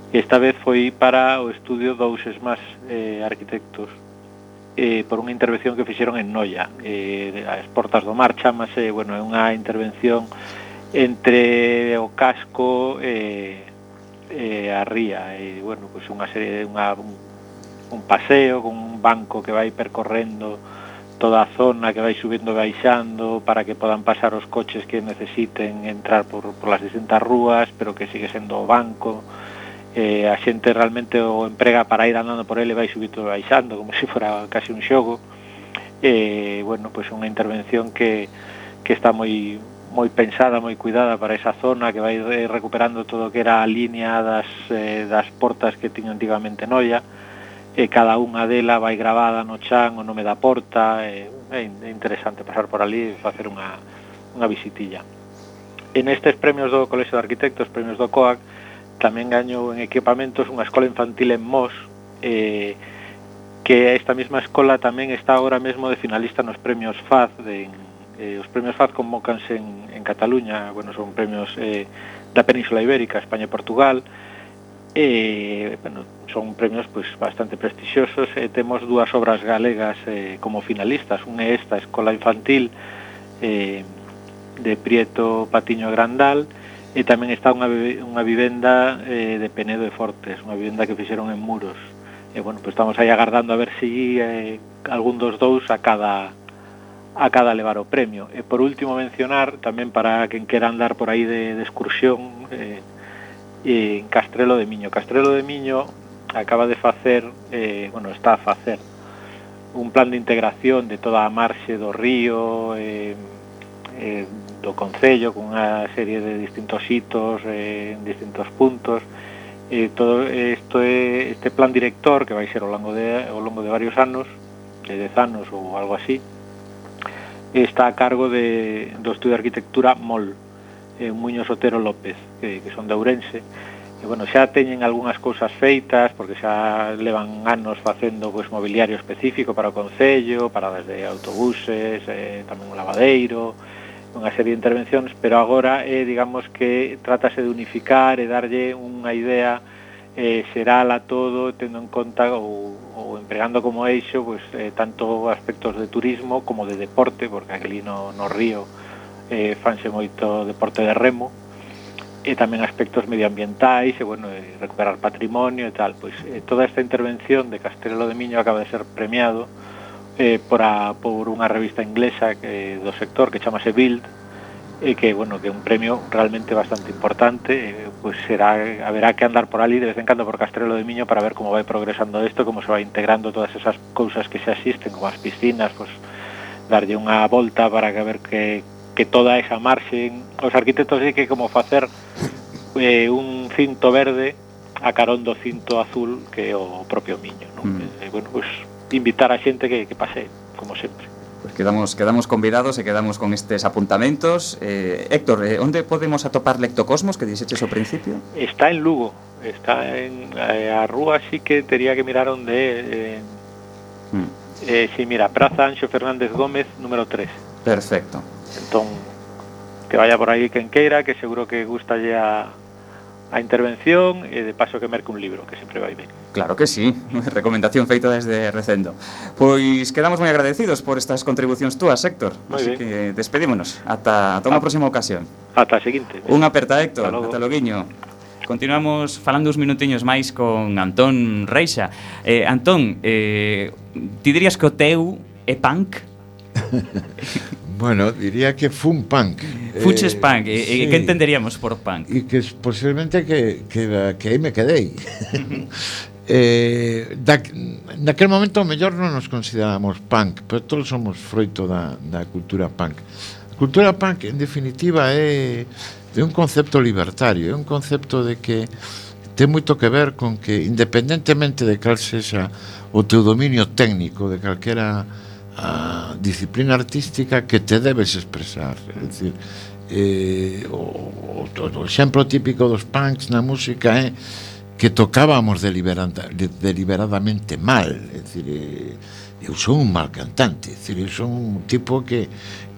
E esta vez foi para o estudio dous esmás eh, arquitectos eh, por unha intervención que fixeron en Noia, eh, as portas do mar, chamase, bueno, é unha intervención entre o casco e eh, eh, a ría, e, bueno, pois pues unha serie de unha, un un paseo con un banco que vai percorrendo toda a zona que vai subindo e baixando para que podan pasar os coches que necesiten entrar por, por las distintas rúas, pero que sigue sendo o banco. Eh, a xente realmente o emprega para ir andando por ele vai subindo e baixando, como se fora casi un xogo. Eh, bueno, pois pues unha intervención que, que está moi moi pensada, moi cuidada para esa zona que vai recuperando todo o que era a línea das, eh, das portas que tiña antigamente Noia e cada unha dela vai gravada no chan o nome da porta e, é interesante pasar por ali e facer unha, unha visitilla. En estes premios do Colexio de Arquitectos premios do COAC tamén gañou en equipamentos unha escola infantil en Mos eh, que esta mesma escola tamén está agora mesmo de finalista nos premios FAZ de, eh, os premios FAZ convocanse en, en Cataluña bueno, son premios eh, da Península Ibérica España e Portugal eh, bueno, son premios pois bastante prestixiosos e eh, temos dúas obras galegas eh, como finalistas. Unha é esta Escola Infantil eh, de Prieto Patiño Grandal e tamén está unha, unha vivenda eh, de Penedo e Fortes, unha vivenda que fixeron en muros. E bueno, pois estamos aí agardando a ver se si, eh, algún dos dous a cada a cada levar o premio. E por último mencionar, tamén para quen quera andar por aí de, de excursión, eh, eh, en Castrelo de Miño. Castrelo de Miño acaba de facer, eh, bueno, está a facer un plan de integración de toda a marxe do río, eh, eh, do Concello, con unha serie de distintos hitos, eh, en distintos puntos, eh, todo isto é este plan director que vai ser ao longo de ao longo de varios anos, de 10 anos ou algo así. Está a cargo de do estudio de arquitectura MOL, eh, Muñoz Otero López, que, que son de Ourense que bueno, xa teñen algunhas cousas feitas porque xa levan anos facendo pois mobiliario específico para o concello, para desde autobuses, eh, tamén un lavadeiro, unha serie de intervencións, pero agora eh, digamos que trátase de unificar e darlle unha idea eh, xeral a todo tendo en conta ou, ou empregando como eixo pois, eh, tanto aspectos de turismo como de deporte, porque aquí no, no río eh, fanse moito deporte de remo, e tamén aspectos medioambientais e, bueno, e recuperar patrimonio e tal. Pois eh, toda esta intervención de Castrelo de Miño acaba de ser premiado eh, por, a, por unha revista inglesa que, do sector que chamase Build, e que bueno, que é un premio realmente bastante importante, eh, pois será haberá que andar por ali de vez en cando por Castrelo de Miño para ver como vai progresando isto, como se vai integrando todas esas cousas que xa existen, como as piscinas, pois darlle unha volta para que ver que que toda esa marxen os arquitectos hai que como facer eh, un cinto verde a carón do cinto azul que é o propio miño non? Mm. E, bueno, pues, invitar a xente que, que pase como sempre Pues quedamos, quedamos convidados e quedamos con estes apuntamentos. Eh, Héctor, eh, onde podemos atopar Lectocosmos que dixeches ao principio? Está en Lugo, está en eh, a rúa así que tería que mirar onde eh, mm. eh, si mira, Praza Anxo Fernández Gómez número 3. Perfecto. Entón, que vaya por aí quen queira, que seguro que gustalle a, a intervención e de paso que merque un libro, que sempre vai ben. Claro que sí, recomendación feita desde Recendo. Pois quedamos moi agradecidos por estas contribucións túas, Héctor. moi Así bien. que despedímonos, ata, ata unha ah. próxima ocasión. Ata a seguinte. Un aperta, Héctor, ata, ata loguiño. Continuamos falando uns minutiños máis con Antón Reixa. Eh, Antón, eh, ti dirías que o teu é punk? Bueno, diría que fun punk. Fuches eh, punk, e, sí. e que entenderíamos por punk? E que posiblemente que, que, que aí me quedei. eh, da, naquel momento mellor non nos consideramos punk, pero todos somos froito da, da cultura punk. A cultura punk, en definitiva, é, é un concepto libertario, é un concepto de que ten moito que ver con que, independentemente de cal sexa o teu dominio técnico, de calquera a disciplina artística que te debes expresar. É dicir, eh, o, o, o exemplo típico dos punks na música é que tocábamos deliberada, deliberadamente mal. É dicir, eh, eu son un mal cantante, é dicir, eu son un tipo que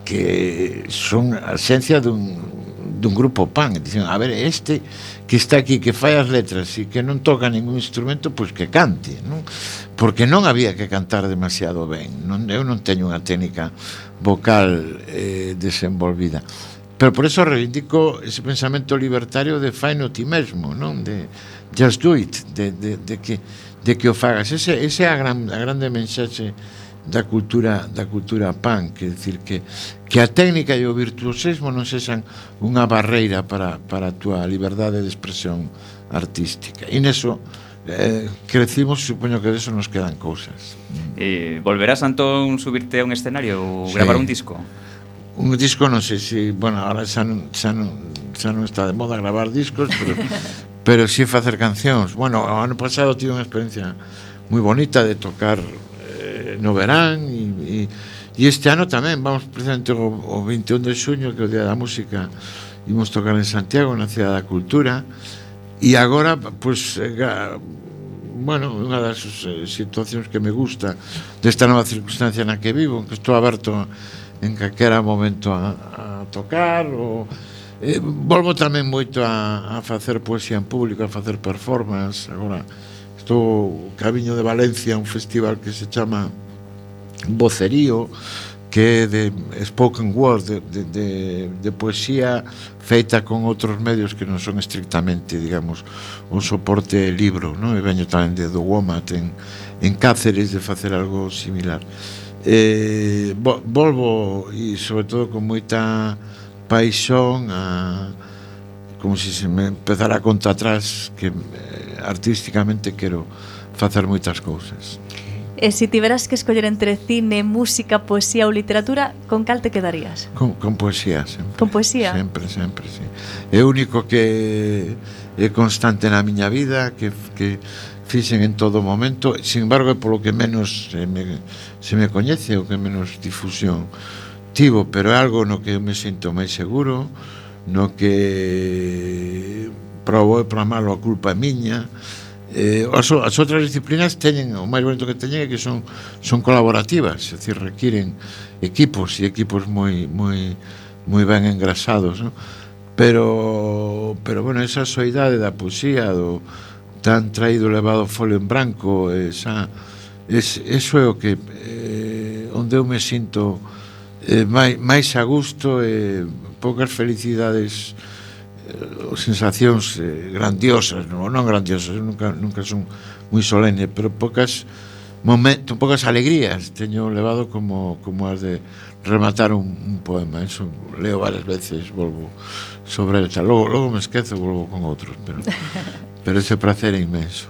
que son a esencia dun dun grupo pan, dicen, a ver, este que está aquí, que fai as letras e que non toca ningún instrumento, pois que cante, non? Porque non había que cantar demasiado ben, non, eu non teño unha técnica vocal eh, desenvolvida. Pero por eso reivindico ese pensamento libertario de faino ti mesmo, non? De just do it, de, de, de que de que o fagas. Ese, ese é a, gran, a grande mensaxe da cultura da cultura punk, que decir que que a técnica e o virtuosismo non sexan unha barreira para para a túa liberdade de expresión artística. E neso eh, crecimos, supoño que deso nos quedan cousas. Eh, volverás Antón subirte a un escenario ou sí. gravar un disco? un disco non sei se, si, bueno, ahora xa non, xa non, xa non está de moda gravar discos, pero pero si facer cancións. Bueno, o ano pasado tive unha experiencia moi bonita de tocar Eh, no verán e, e, e este ano tamén vamos presente o, o 21 de xuño que é o Día da Música imos tocar en Santiago na Cidade da Cultura e agora pois pues, eh, bueno, unha das eh, situacións que me gusta desta nova circunstancia na que vivo que estou aberto en calquera momento a, a tocar ou eh, volvo tamén moito a, a facer poesía en público, a facer performance agora presentou Cabiño de Valencia un festival que se chama Vocerío que é de spoken word de, de, de, de poesía feita con outros medios que non son estrictamente, digamos, un soporte libro, non? E veño tamén de do Womat en, en Cáceres de facer algo similar. Eh, volvo e sobre todo con moita paixón a como se se me empezara a conta atrás que eh, artísticamente quero facer moitas cousas. E se tiveras que escoller entre cine, música, poesía ou literatura, con cal te quedarías? Con, con poesía, sempre. Con poesía? Sempre, sempre, sí. É o único que é constante na miña vida, que, que fixen en todo momento, sin embargo, é polo que menos se me, se me coñece, o que menos difusión tivo, pero é algo no que me sinto máis seguro, no que para o bo e para malo a culpa é miña eh, as, as outras disciplinas teñen o máis bonito que teñen é que son son colaborativas, é dicir, requiren equipos e equipos moi moi moi ben engrasados, non? Pero pero bueno, esa soidade da poesía do tan traído levado folio en branco, esa es, eso é o que eh, onde eu me sinto eh, máis, máis a gusto e eh, poucas felicidades eh, Eh, sensacións eh, grandiosas, non, non grandiosas, nunca, nunca son moi solene, pero pocas momento, pocas alegrías teño levado como, como as de rematar un, un poema eso leo varias veces, volvo sobre el logo, logo me esquezo, volvo con outros pero, pero ese placer é inmenso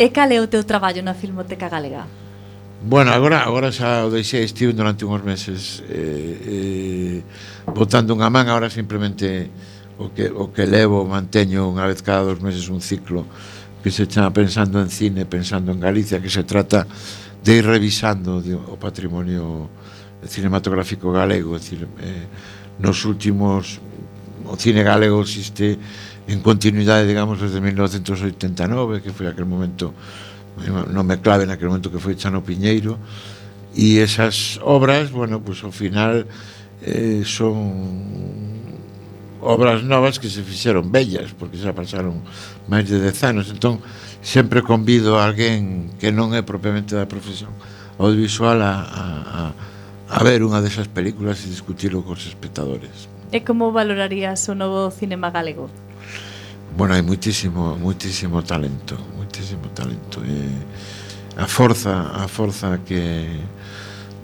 E cal é o teu traballo na Filmoteca Galega? Bueno, agora agora xa o deixei estive durante uns meses eh, eh, botando unha man, agora simplemente o que, o que levo, manteño unha vez cada dos meses un ciclo que se chama Pensando en Cine, Pensando en Galicia, que se trata de ir revisando de, o patrimonio cinematográfico galego, decir, eh, nos últimos o cine galego existe en continuidade, digamos, desde 1989, que foi aquel momento non me clave naquele momento que foi Chano Piñeiro e esas obras, bueno, pues ao final eh, son obras novas que se fixeron bellas, porque xa pasaron máis de 10 anos, entón sempre convido a alguén que non é propiamente da profesión audiovisual a, a, a, a ver unha desas películas e discutilo cos espectadores. E como valorarías o novo cinema galego? Bueno, hai muitísimo, muitísimo talento, muitísimo talento. E a forza, a forza que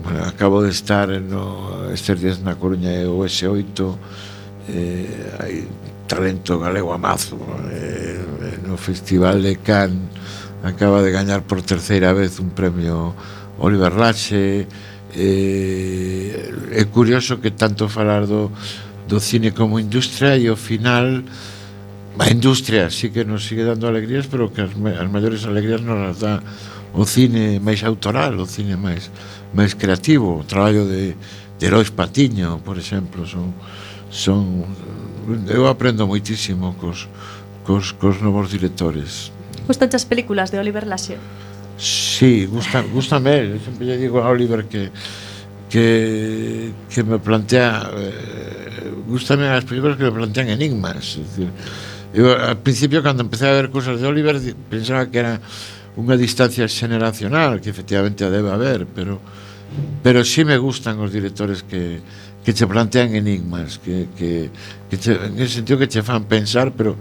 bueno, acabo de estar no, estes días na Coruña e o S8 eh, hai talento galego a mazo eh, eh, no Festival de Cannes acaba de gañar por terceira vez un premio Oliver Lache. Eh, é curioso que tanto falar do, do cine como industria e ao final a industria sí que nos sigue dando alegrías pero que as, as maiores alegrías non as dá o cine máis autoral o cine máis máis creativo. O traballo de, de Heróis Patiño por exemplo son son eu aprendo moitísimo cos, cos, cos novos directores. Gustan as películas de Oliver Laxe? Sí, gustan, gustame, eu sempre lle digo a Oliver que que, que me plantea eh, gustame as películas que me plantean enigmas, es decir, eu al principio cando empecé a ver cousas de Oliver pensaba que era unha distancia xeneracional que efectivamente a debe haber, pero pero sí me gustan os directores que que che plantean enigmas, que, que, que che, en ese sentido que che fan pensar, pero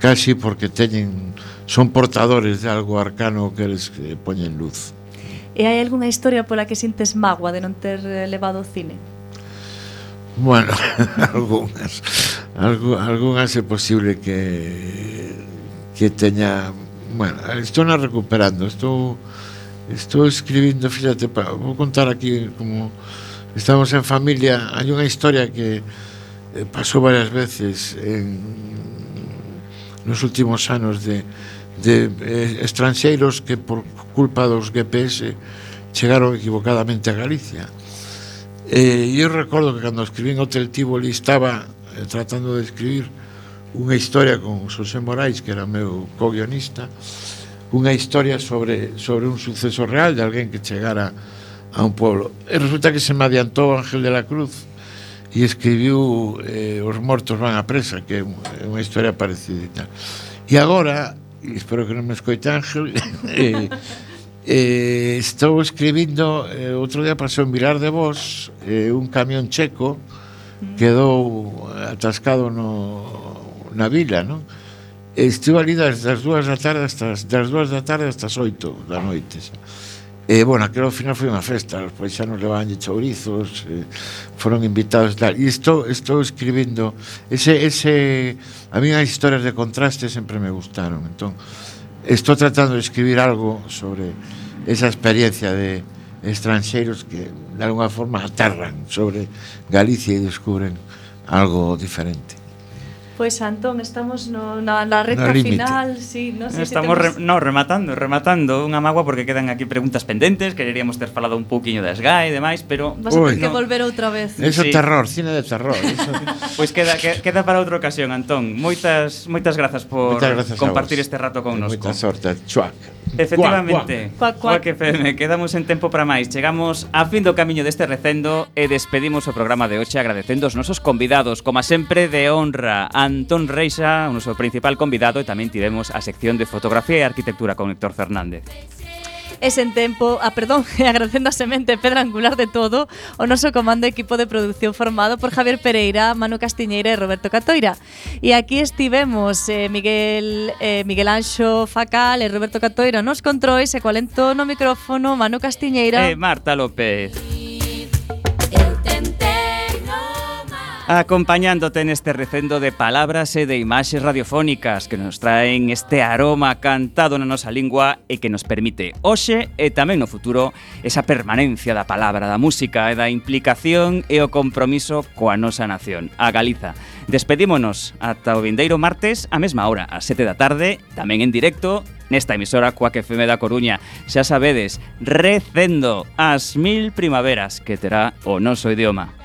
casi porque teñen son portadores de algo arcano que eles que poñen luz. E hai algunha historia pola que sintes mágoa de non ter eh, levado o cine? Bueno, algunhas algunhas é posible que que teña bueno, estou na recuperando estou estou escribindo, fíjate, pa, vou contar aquí como Estamos en familia, hai unha historia que eh, pasou varias veces en, nos últimos anos de, de eh, estranxeiros que por culpa dos GPS chegaron equivocadamente a Galicia. E eh, eu recordo que cando escribín Hotel Tivoli estaba eh, tratando de escribir unha historia con José Morais, que era meu co-guionista, unha historia sobre, sobre un suceso real de alguén que chegara a a un pueblo. E resulta que se me adiantou Ángel de la Cruz e escribiu eh, Os mortos van a presa, que é unha historia parecida e tal. E agora, espero que non me escoite Ángel, eh, eh, estou escribindo, eh, outro día pasou en Vilar de Vos, eh, un camión checo mm. quedou atascado no, na vila, non? Estive ali das, das dúas da tarde hasta, das dúas da tarde hasta as oito da noite, xa. E, eh, bueno, aquilo ao final foi unha festa, os paisanos levaban chourizos, eh, foron invitados tal. E estou, estou escribindo, ese, ese, a mí as historias de contraste sempre me gustaron, entón, estou tratando de escribir algo sobre esa experiencia de estranxeiros que de alguna forma aterran sobre Galicia e descubren algo diferente. Pois Antón, estamos no, na, na recta no final, sí, no sei estamos si temos... re, no, rematando, rematando unha magua porque quedan aquí preguntas pendentes, quereríamos ter falado un pouquiño das GAE e demais, pero vas a ter que no. volver outra vez. Eso sí. terror, cine de terror, eso. pois pues queda que, queda para outra ocasión, Antón. Moitas moitas grazas por moitas grazas compartir este rato con nosco. Moita sorte, chuac. Efectivamente. Cuac, cuac. cuac FM, quedamos en tempo para máis. Chegamos a fin do camiño deste recendo e despedimos o programa de hoxe agradecendo os nosos convidados, como sempre de honra, Antón Reixa, o noso principal convidado, e tamén tivemos a sección de fotografía e arquitectura con Héctor Fernández. E sen tempo, a perdón, e agradecendo a semente pedra angular de todo, o noso comando equipo de producción formado por Javier Pereira, Manu Castiñeira e Roberto Catoira. E aquí estivemos eh, Miguel eh, Miguel Anxo Facal e Roberto Catoira nos controis e coalento no micrófono Manu Castiñeira e Marta López. acompañándote neste recendo de palabras e de imaxes radiofónicas que nos traen este aroma cantado na nosa lingua e que nos permite hoxe e tamén no futuro esa permanencia da palabra, da música e da implicación e o compromiso coa nosa nación, a Galiza. Despedímonos ata o vindeiro martes a mesma hora, a 7 da tarde, tamén en directo nesta emisora Coac FM da Coruña. Xa sabedes, recendo as mil primaveras que terá o noso idioma.